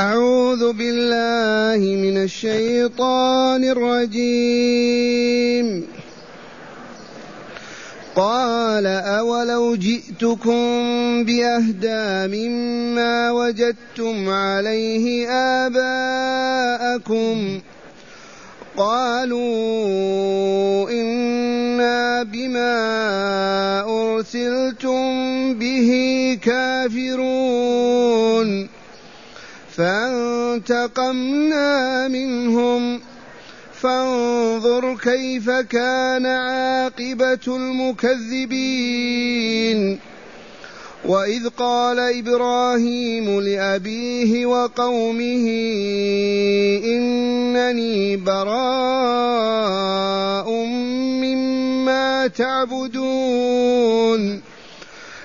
أعوذ بالله من الشيطان الرجيم. قال أولو جئتكم بأهدى مما وجدتم عليه آباءكم. قالوا إنا بما أرسلتم به كافرون. فانتقمنا منهم. فانظر كيف كان عاقبة المكذبين. وإذ قال إبراهيم لأبيه وقومه إنني براء مما تعبدون.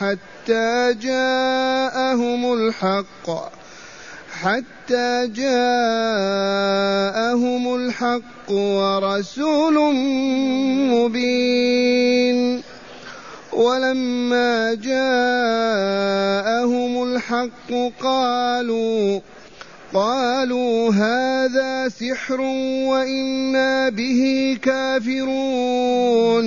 حتى جاءهم الحق. حتى جاءهم الحق ورسول مبين. ولما جاءهم الحق قالوا قالوا هذا سحر وإنا به كافرون.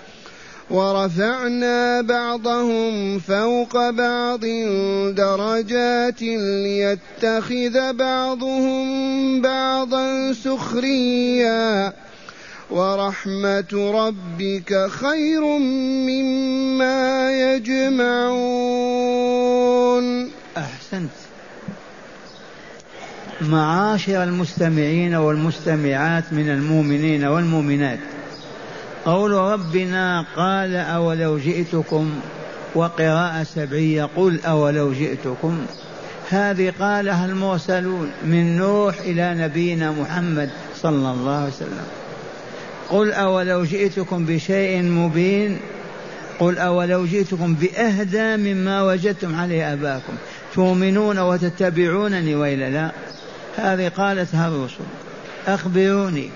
ورفعنا بعضهم فوق بعض درجات ليتخذ بعضهم بعضا سخريا. ورحمة ربك خير مما يجمعون. أحسنت. معاشر المستمعين والمستمعات من المؤمنين والمؤمنات قول ربنا قال أولو جئتكم وقراءة سبعية قل أولو جئتكم. هذه قالها المرسلون من نوح إلى نبينا محمد صلى الله عليه وسلم. قل أولو جئتكم بشيء مبين. قل أولو جئتكم بأهدى مما وجدتم عليه آباءكم. تؤمنون وتتبعونني وإلا لا. هذه قالتها الرسل. أخبروني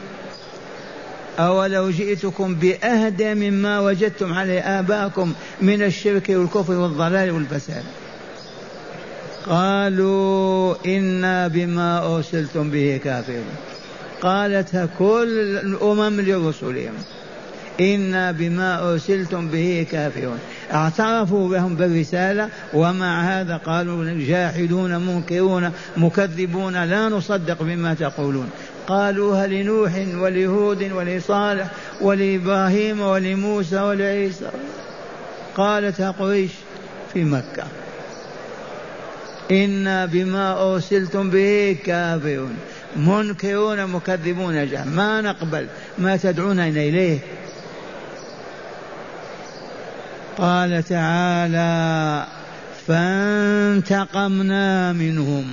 أولو جئتكم بأهدى مما وجدتم عليه آباءكم من الشرك والكفر والضلال والفساد. قالوا إنا بما أرسلتم به كافرون. قالتها كل الأمم لرسلهم إنا بما أرسلتم به كافرون. اعترفوا بهم بالرسالة ومع هذا قالوا جاحدون منكرون مكذبون لا نصدق بما تقولون. قالوها لنوح ولهود ولصالح ولإبراهيم ولموسى ولعيسى. قالتها قريش في مكة إنا بما أرسلتم به كافرون. منكرون مكذبون جهل ما نقبل ما تدعون إليه. قال تعالى فانتقمنا منهم.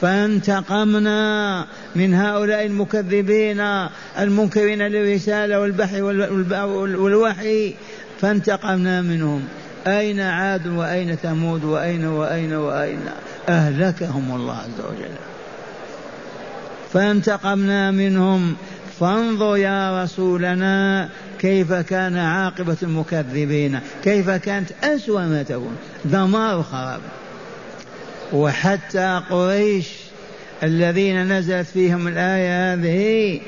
فانتقمنا من هؤلاء المكذبين المنكرين للرسالة والبحر والوحي. فانتقمنا منهم. أين عاد وأين ثمود وأين وأين وأين؟ أهلكهم الله عز وجل. فانتقمنا منهم. فانظر يا رسولنا كيف كان عاقبة المكذبين كيف كانت أسوأ ما تكون. دمار وخراب وحتى قريش الذين نزلت فيهم الآية هذه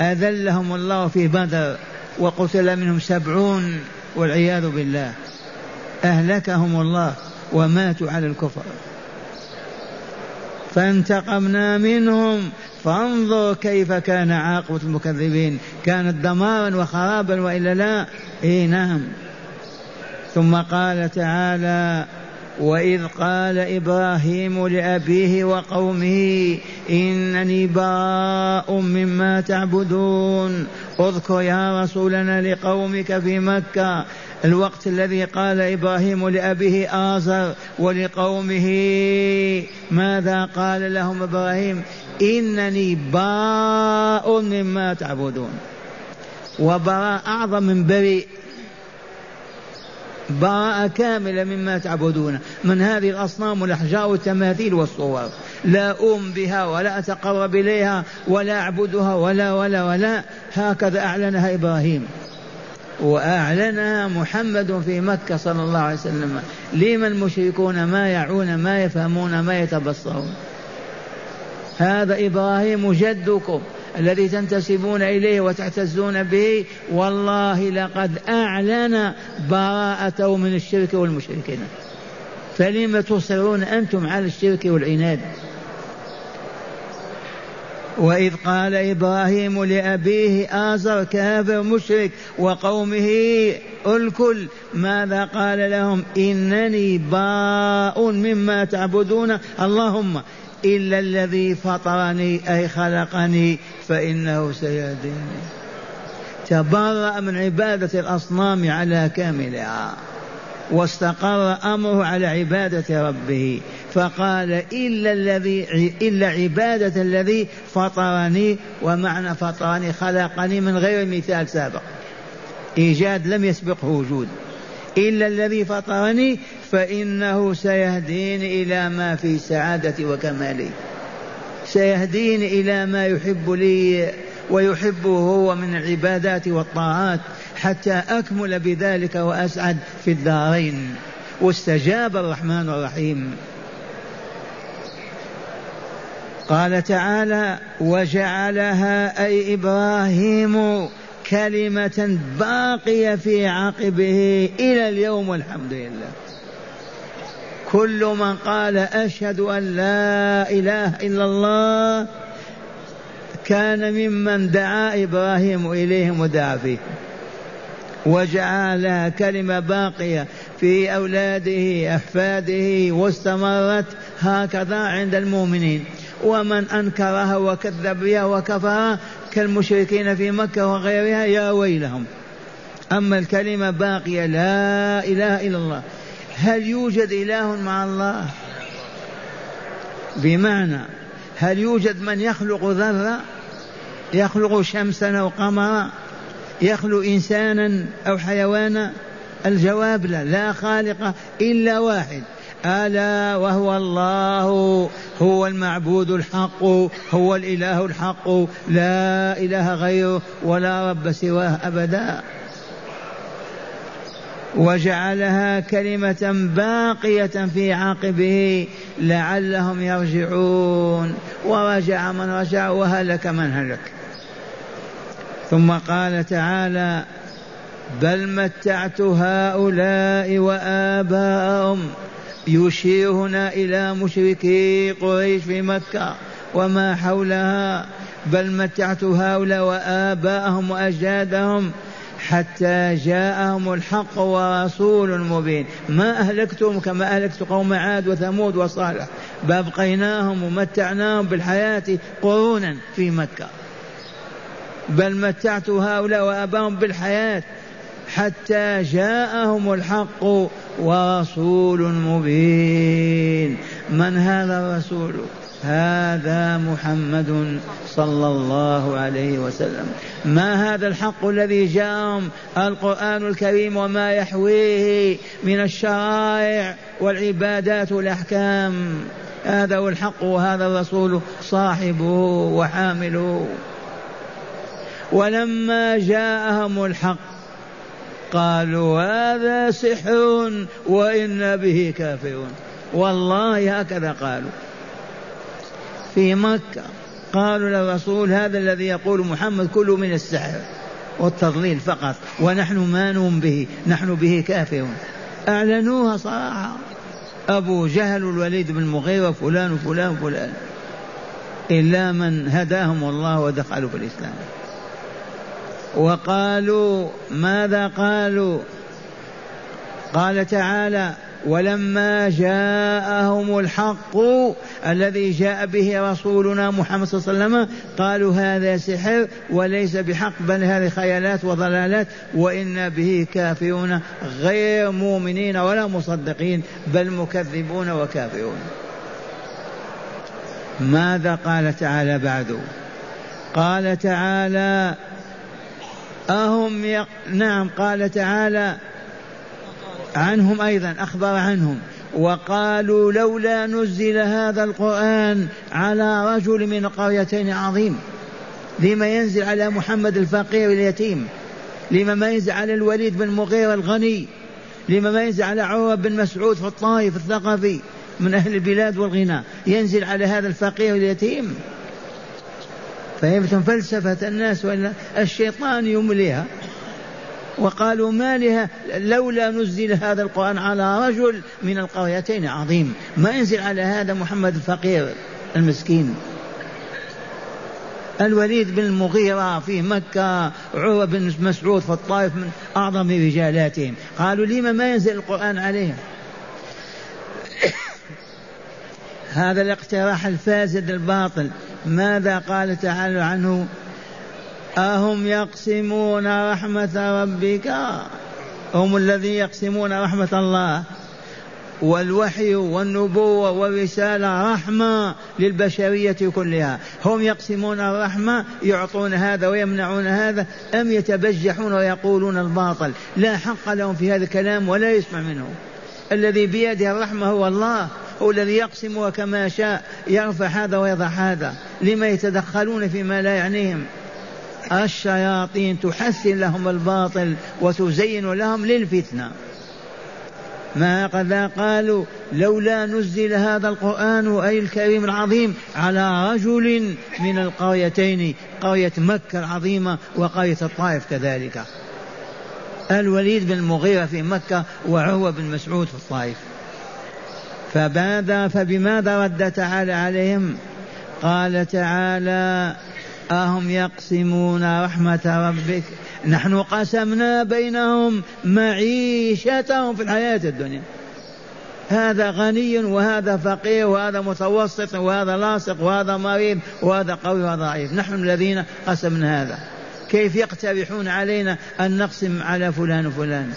أذلهم الله في بدر وقتل منهم سبعون والعياذ بالله. أهلكهم الله وماتوا على الكفر. فانتقمنا منهم. فانظر كيف كان عاقبة المكذبين. كانت دمارا وخرابا وإلا لا. إيه نعم. ثم قال تعالى وإذ قال إبراهيم لأبيه وقومه إنني براء مما تعبدون. اذكر يا رسولنا لقومك في مكة. الوقت الذي قال إبراهيم لأبيه آزر ولقومه. ماذا قال لهم إبراهيم؟ إنني باء مما تعبدون. وبراء أعظم من بريء. براءة كاملة مما تعبدون. من هذه الأصنام والأحجار والتماثيل والصور. لا أؤم بها ولا أتقرب إليها ولا أعبدها ولا ولا ولا. هكذا أعلنها إبراهيم. وأعلنها محمد في مكة صلى الله عليه وسلم. لما المشركون ما يعون ما يفهمون ما يتبصرون؟ هذا إبراهيم جدكم. الذي تنتسبون إليه وتعتزون به والله لقد أعلن براءته من الشرك والمشركين. فلم تصرون أنتم على الشرك والعناد. وإذ قال إبراهيم لأبيه آزر كافر مشرك وقومه الكل ماذا قال لهم؟ إنني باء مما تعبدون. اللهم إلا الذي فطرني أي خلقني فإنه سيهديني. تبرأ من عبادة الأصنام على كاملها واستقر أمره على عبادة ربه. فقال إلا الذي إلا عبادة الذي فطرني ومعنى فطرني خلقني من غير مثال سابق. إيجاد لم يسبقه وجود. إلا الذي فطرني فإنه سيهديني إلى ما في سعادتي وكمالي سيهديني إلى ما يحب لي ويحبه هو من العبادات والطاعات حتى أكمل بذلك وأسعد في الدارين. واستجاب الرحمن الرحيم. قال تعالى وجعلها أي إبراهيم كلمة باقية في عقبه إلى اليوم والحمد لله. كل من قال أشهد أن لا إله إلا الله كان ممن دعا إبراهيم إليهم ودعا فيه وجعلها كلمة باقية في أولاده أحفاده واستمرت هكذا عند المؤمنين. ومن أنكرها وكذب بها وكفرها كالمشركين في مكة وغيرها يا ويلهم. أما الكلمة باقية لا إله إلا الله هل يوجد إله مع الله؟ بمعنى هل يوجد من يخلق ذرة؟ يخلق شمسا أو قمرا؟ يخلق إنسانا أو حيوانا؟ الجواب لا لا خالق إلا واحد. ألا وهو الله هو المعبود الحق هو الإله الحق. لا إله غيره ولا رب سواه أبدا. وجعلها كلمة باقية في عقبه لعلهم يرجعون. ورجع من رجع وهلك من هلك. ثم قال تعالى بل متعت هؤلاء وآباءهم يشير هنا إلى مشركي قريش في مكة وما حولها. بل متعت هؤلاء وآباءهم وأجدادهم حتى جاءهم الحق ورسول مبين. ما أهلكتهم كما أهلكت قوم عاد وثمود وصالح. بأبقيناهم ومتعناهم بالحياة قرونا في مكة. بل متعت هؤلاء وآباءهم بالحياة حتى جاءهم الحق ورسول مبين. من هذا الرسول؟ هذا محمد صلى الله عليه وسلم. ما هذا الحق الذي جاءهم القرآن الكريم وما يحويه من الشرائع والعبادات والأحكام؟ هذا هو الحق وهذا الرسول صاحبه وحامله ولما جاءهم الحق قالوا هذا سحر وإنا به كافرون. والله هكذا قالوا. في مكة. قالوا للرسول هذا الذي يقول محمد كله من السحر والتضليل فقط ونحن ما نؤمن به نحن به كافرون. أعلنوها صراحة. أبو جهل والوليد بن المغيرة فلان وفلان وفلان. إلا من هداهم الله ودخلوا في الإسلام. وقالوا ماذا قالوا؟ قال تعالى ولما جاءهم الحق الذي جاء به رسولنا محمد صلى الله عليه وسلم قالوا هذا سحر وليس بحق بل هذه خيالات وضلالات وإنا به كافرون غير مؤمنين ولا مصدقين بل مكذبون وكافرون. ماذا قال تعالى بعد؟ قال تعالى أهم يق... نعم قال تعالى عنهم أيضا أخبر عنهم. وقالوا لولا نزل هذا القرآن على رجل من القريتين عظيم. لما ينزل على محمد الفقير اليتيم. لما ما ينزل على الوليد بن مغيرة الغني. لما ما ينزل على عروة بن مسعود في الطائف الثقفي من أهل البلاد والغنى ينزل على هذا الفقير اليتيم. فهمتم فلسفة الناس ولا الشيطان يمليها. وقالوا ما لها لولا نزل هذا القرآن على رجل من القريتين عظيم. ما ينزل على هذا محمد الفقير المسكين. الوليد بن المغيرة في مكة عروة بن مسعود في الطائف من أعظم رجالاتهم. قالوا لما ما ينزل القرآن عليهم؟ هذا الاقتراح الفاسد الباطل. ماذا قال تعالى عنه؟ أهم يقسمون رحمة ربك؟ هم الذين يقسمون رحمة الله. والوحي والنبوة والرسالة رحمة للبشرية كلها. هم يقسمون الرحمة يعطون هذا ويمنعون هذا أم يتبجحون ويقولون الباطل. لا حق لهم في هذا الكلام ولا يسمع منه الذي بيده الرحمة هو الله هو الذي يقسم كما شاء يرفع هذا ويضع هذا. لما يتدخلون فيما لا يعنيهم. الشياطين. تحسن لهم الباطل وتزين لهم للفتنة. ما قد قالوا لولا نزل هذا القرآن أي الكريم العظيم على رجل من القريتين قرية مكة العظيمة وقرية الطائف كذلك. الوليد بن المغيرة في مكة وعروة بن مسعود في الطائف. فماذا فبماذا رد تعالى عليهم؟ قال تعالى أهم يقسمون رحمة ربك. نحن قسمنا بينهم معيشتهم في الحياة الدنيا. هذا غني وهذا فقير وهذا متوسط وهذا لاصق وهذا مريض وهذا قوي وهذا ضعيف. نحن الذين قسمنا هذا. كيف يقترحون علينا أن نقسم على فلان وفلان؟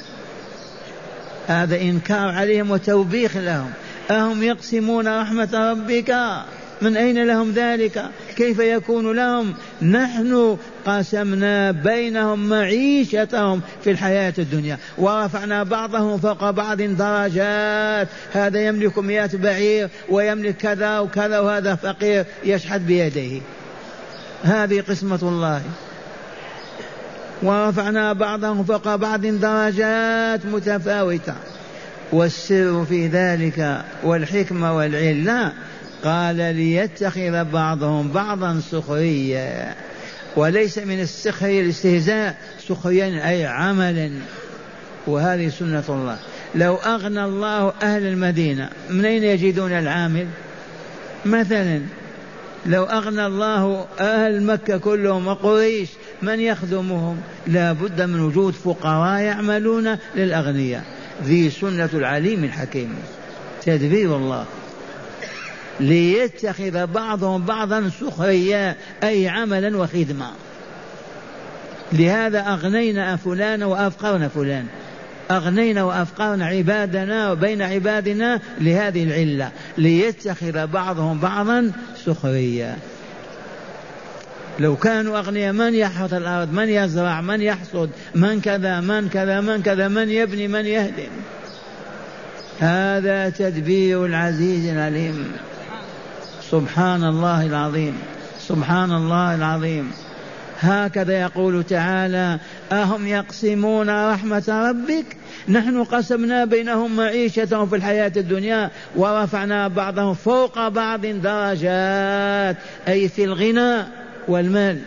هذا إنكار عليهم وتوبيخ لهم. أهم يقسمون رحمة ربك. من أين لهم ذلك؟ كيف يكون لهم؟ نحن قسمنا بينهم معيشتهم في الحياة الدنيا ورفعنا بعضهم فوق بعض درجات. هذا يملك مئة بعير ويملك كذا وكذا وهذا فقير يشحت بيديه. هذه قسمة الله. ورفعنا بعضهم فوق بعض درجات متفاوتة. والسر في ذلك والحكمة والعلة قال ليتخذ بعضهم بعضا سخريا وليس من السخرية الاستهزاء سخريا أي عملا. وهذه سنة الله. لو أغنى الله أهل المدينة من أين يجدون العامل؟ مثلا لو أغنى الله أهل مكة كلهم وقريش من يخدمهم؟ لا بد من وجود فقراء يعملون للأغنياء. ذي سنة العليم الحكيم. تدبير الله. ليتخذ بعضهم بعضا سخريا أي عملا وخدمة لهذا أغنينا فلان وأفقرنا فلان. أغنينا وأفقرنا عبادنا وبين عبادنا لهذه العلة. ليتخذ بعضهم بعضا سخريا لو كانوا أغنياء من يحرث الأرض؟ من يزرع؟ من يحصد؟ من كذا؟ من كذا؟ من كذا؟ من يبني؟ من يهدم؟ هذا تدبير العزيز العليم. سبحان الله العظيم. سبحان الله العظيم. هكذا يقول تعالى أهم يقسمون رحمة ربك؟ نحن قسمنا بينهم معيشتهم في الحياة الدنيا ورفعنا بعضهم فوق بعض درجات أي في الغنى والمال.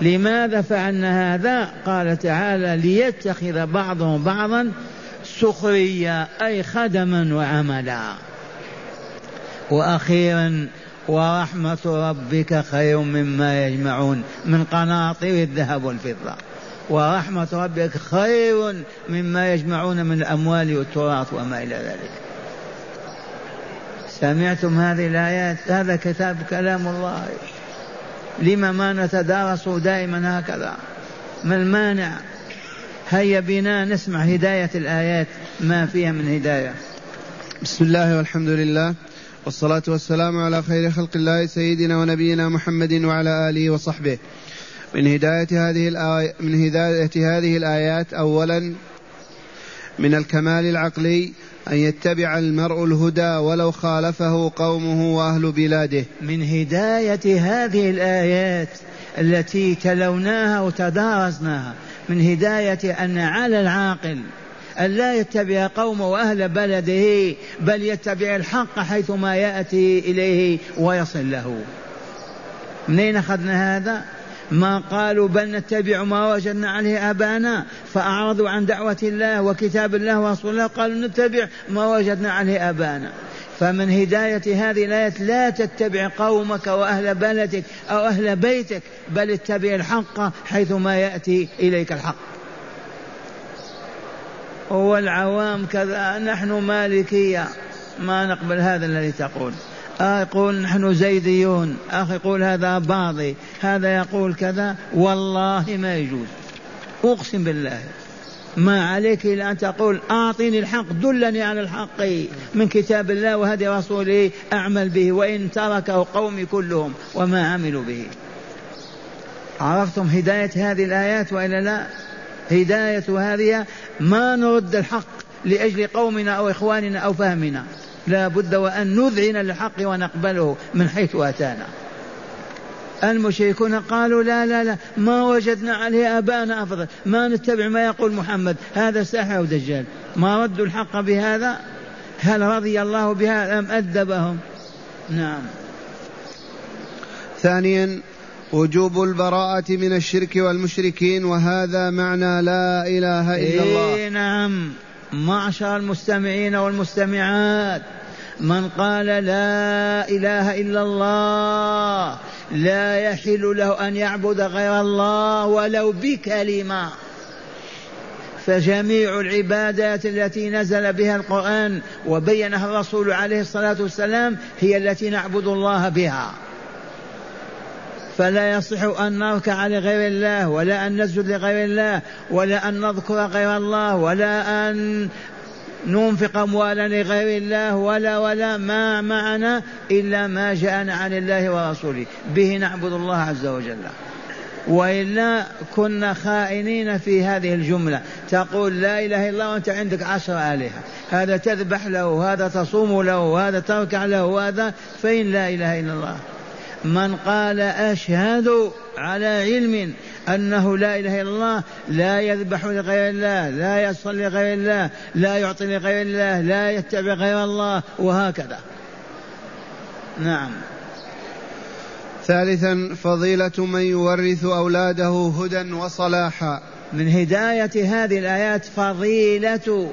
لماذا فعلنا هذا؟ قال تعالى ليتخذ بعضهم بعضا سخريا أي خدما وعملا. وأخيرا ورحمة ربك خير مما يجمعون من قناطير الذهب والفضة. ورحمة ربك خير مما يجمعون من الأموال والتراث وما إلى ذلك. سمعتم هذه الآيات؟ هذا كتاب كلام الله. لما ما نتدارس دائما هكذا؟ ما المانع؟ هيا بنا نسمع هداية الآيات ما فيها من هداية. بسم الله والحمد لله. والصلاة والسلام على خير خلق الله سيدنا ونبينا محمد وعلى آله وصحبه. من هداية هذه الآية من هداية هذه الآيات أولا من الكمال العقلي أن يتبع المرء الهدى ولو خالفه قومه وأهل بلاده. من هداية هذه الآيات التي تلوناها وتدارسناها. من هداية أن على العاقل أن لا يتبع قوم وأهل بلده بل يتبع الحق حيثما يأتي إليه ويصل له. منين أخذنا هذا؟ ما قالوا بل نتبع ما وجدنا عليه آبانا فأعرضوا عن دعوة الله وكتاب الله ورسول الله قالوا نتبع ما وجدنا عليه آبانا. فمن هداية هذه الآية لا تتبع قومك وأهل بلدك أو أهل بيتك بل اتبع الحق حيثما يأتي إليك الحق. والعوام كذا نحن مالكية. ما نقبل هذا الذي تقول. آه يقول نحن زيديون. أخ يقول هذا باضي. هذا يقول كذا. والله ما يجوز. أقسم بالله. ما عليك إلا أن تقول أعطني الحق دلني على الحق. من كتاب الله وهدي رسوله أعمل به وإن تركه قومي كلهم وما عملوا به. عرفتم هداية هذه الآيات وإلا لا؟ هداية هذه ما نرد الحق لأجل قومنا أو إخواننا أو فهمنا. لا بد وأن نذعن للحق ونقبله من حيث أتانا. المشركون قالوا لا لا لا ما وجدنا عليه آباءنا أفضل. ما نتبع ما يقول محمد. هذا ساحر ودجال ما ردوا الحق بهذا؟ هل رضي الله بها أم أدبهم نعم. ثانيا وجوب البراءة من الشرك والمشركين وهذا معنى لا إله إلا الله. إيه نعم. معشر المستمعين والمستمعات من قال لا إله إلا الله لا يحل له أن يعبد غير الله ولو بكلمة. فجميع العبادات التي نزل بها القرآن وبينها الرسول عليه الصلاة والسلام هي التي نعبد الله بها. فلا يصح أن نركع لغير الله ولا أن نسجد لغير الله ولا أن نذكر غير الله ولا أن ننفق أموالنا لغير الله ولا ولا ما معنا إلا ما جاءنا عن الله ورسوله. به نعبد الله عز وجل. وإلا كنا خائنين في هذه الجملة. تقول لا إله إلا الله وأنت عندك عشر آلهة. هذا تذبح له هذا تصوم له هذا تركع له هذا فإن لا إله إلا الله. من قال أشهد على علم أنه لا إله إلا الله لا يذبح لغير الله لا يصلي لغير الله لا يعطي لغير الله لا يتبع غير الله وهكذا. نعم. ثالثا فضيلة من يورث أولاده هدى وصلاحا. من هداية هذه الآيات فضيلة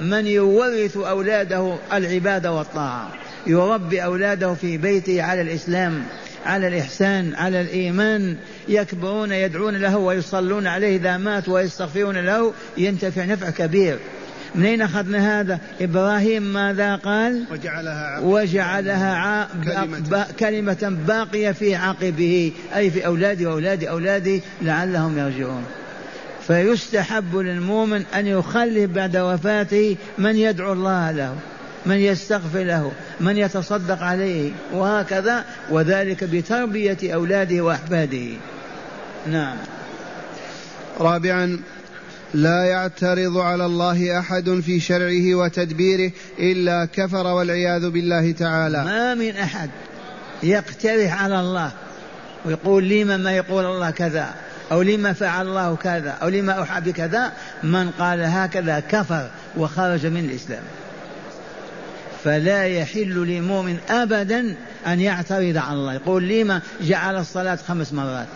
من يورث أولاده العبادة والطاعة. يربي أولاده في بيته على الإسلام على الإحسان على الإيمان. يكبرون يدعون له ويصلون عليه إذا مات ويستغفرون له. ينتفع نفع كبير. منين أخذنا هذا؟ إبراهيم ماذا قال؟ وجعلها وجعلها ع... كلمة. كلمة باقية في عقبه أي في أولادي وأولاد أولادي لعلهم يرجعون. فيستحب للمؤمن أن يخلف بعد وفاته من يدعو الله له. من يستغفر له من يتصدق عليه وهكذا وذلك بتربية أولاده وأحفاده. نعم. رابعا لا يعترض على الله أحد في شرعه وتدبيره إلا كفر والعياذ بالله تعالى. ما من أحد يقترح على الله ويقول لما ما يقول الله كذا أو لما فعل الله كذا أو لما أوحى بكذا من قال هكذا كفر وخرج من الإسلام. فلا يحل لمؤمن أبدا أن يعترض على الله. يقول لما جعل الصلاة خمس مرات؟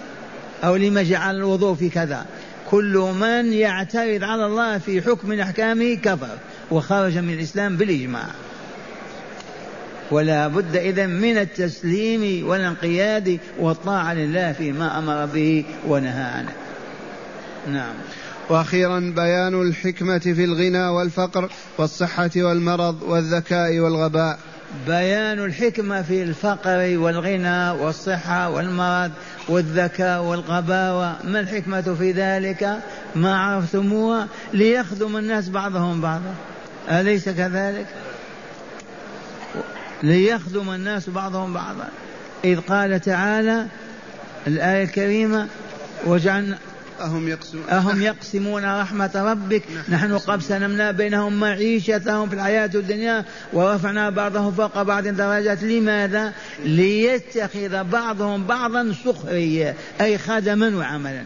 أو لما جعل الوضوء في كذا؟ كل من يعترض على الله في حكم أحكامه كفر وخرج من الإسلام بالإجماع. ولا بد إذا من التسليم والانقياد والطاعة لله فيما أمر به ونهى عنه. نعم. وأخيرا بيان الحكمة في الغنى والفقر والصحة والمرض والذكاء والغباء. بيان الحكمة في الفقر والغنى والصحة والمرض والذكاء والغباوة ما الحكمة في ذلك؟ ما عرفتموها؟ ليخدم الناس بعضهم بعضا. أليس كذلك؟ ليخدم الناس بعضهم بعضا. إذ قال تعالى الآية الكريمة وجعلنا أهم يقسمون. أهم يقسمون رحمة ربك. نحن قسمنا بينهم معيشتهم في الحياة الدنيا ورفعنا بعضهم فوق بعض درجات. لماذا؟ ليتخذ بعضهم بعضا سخريا أي خدما وعملا.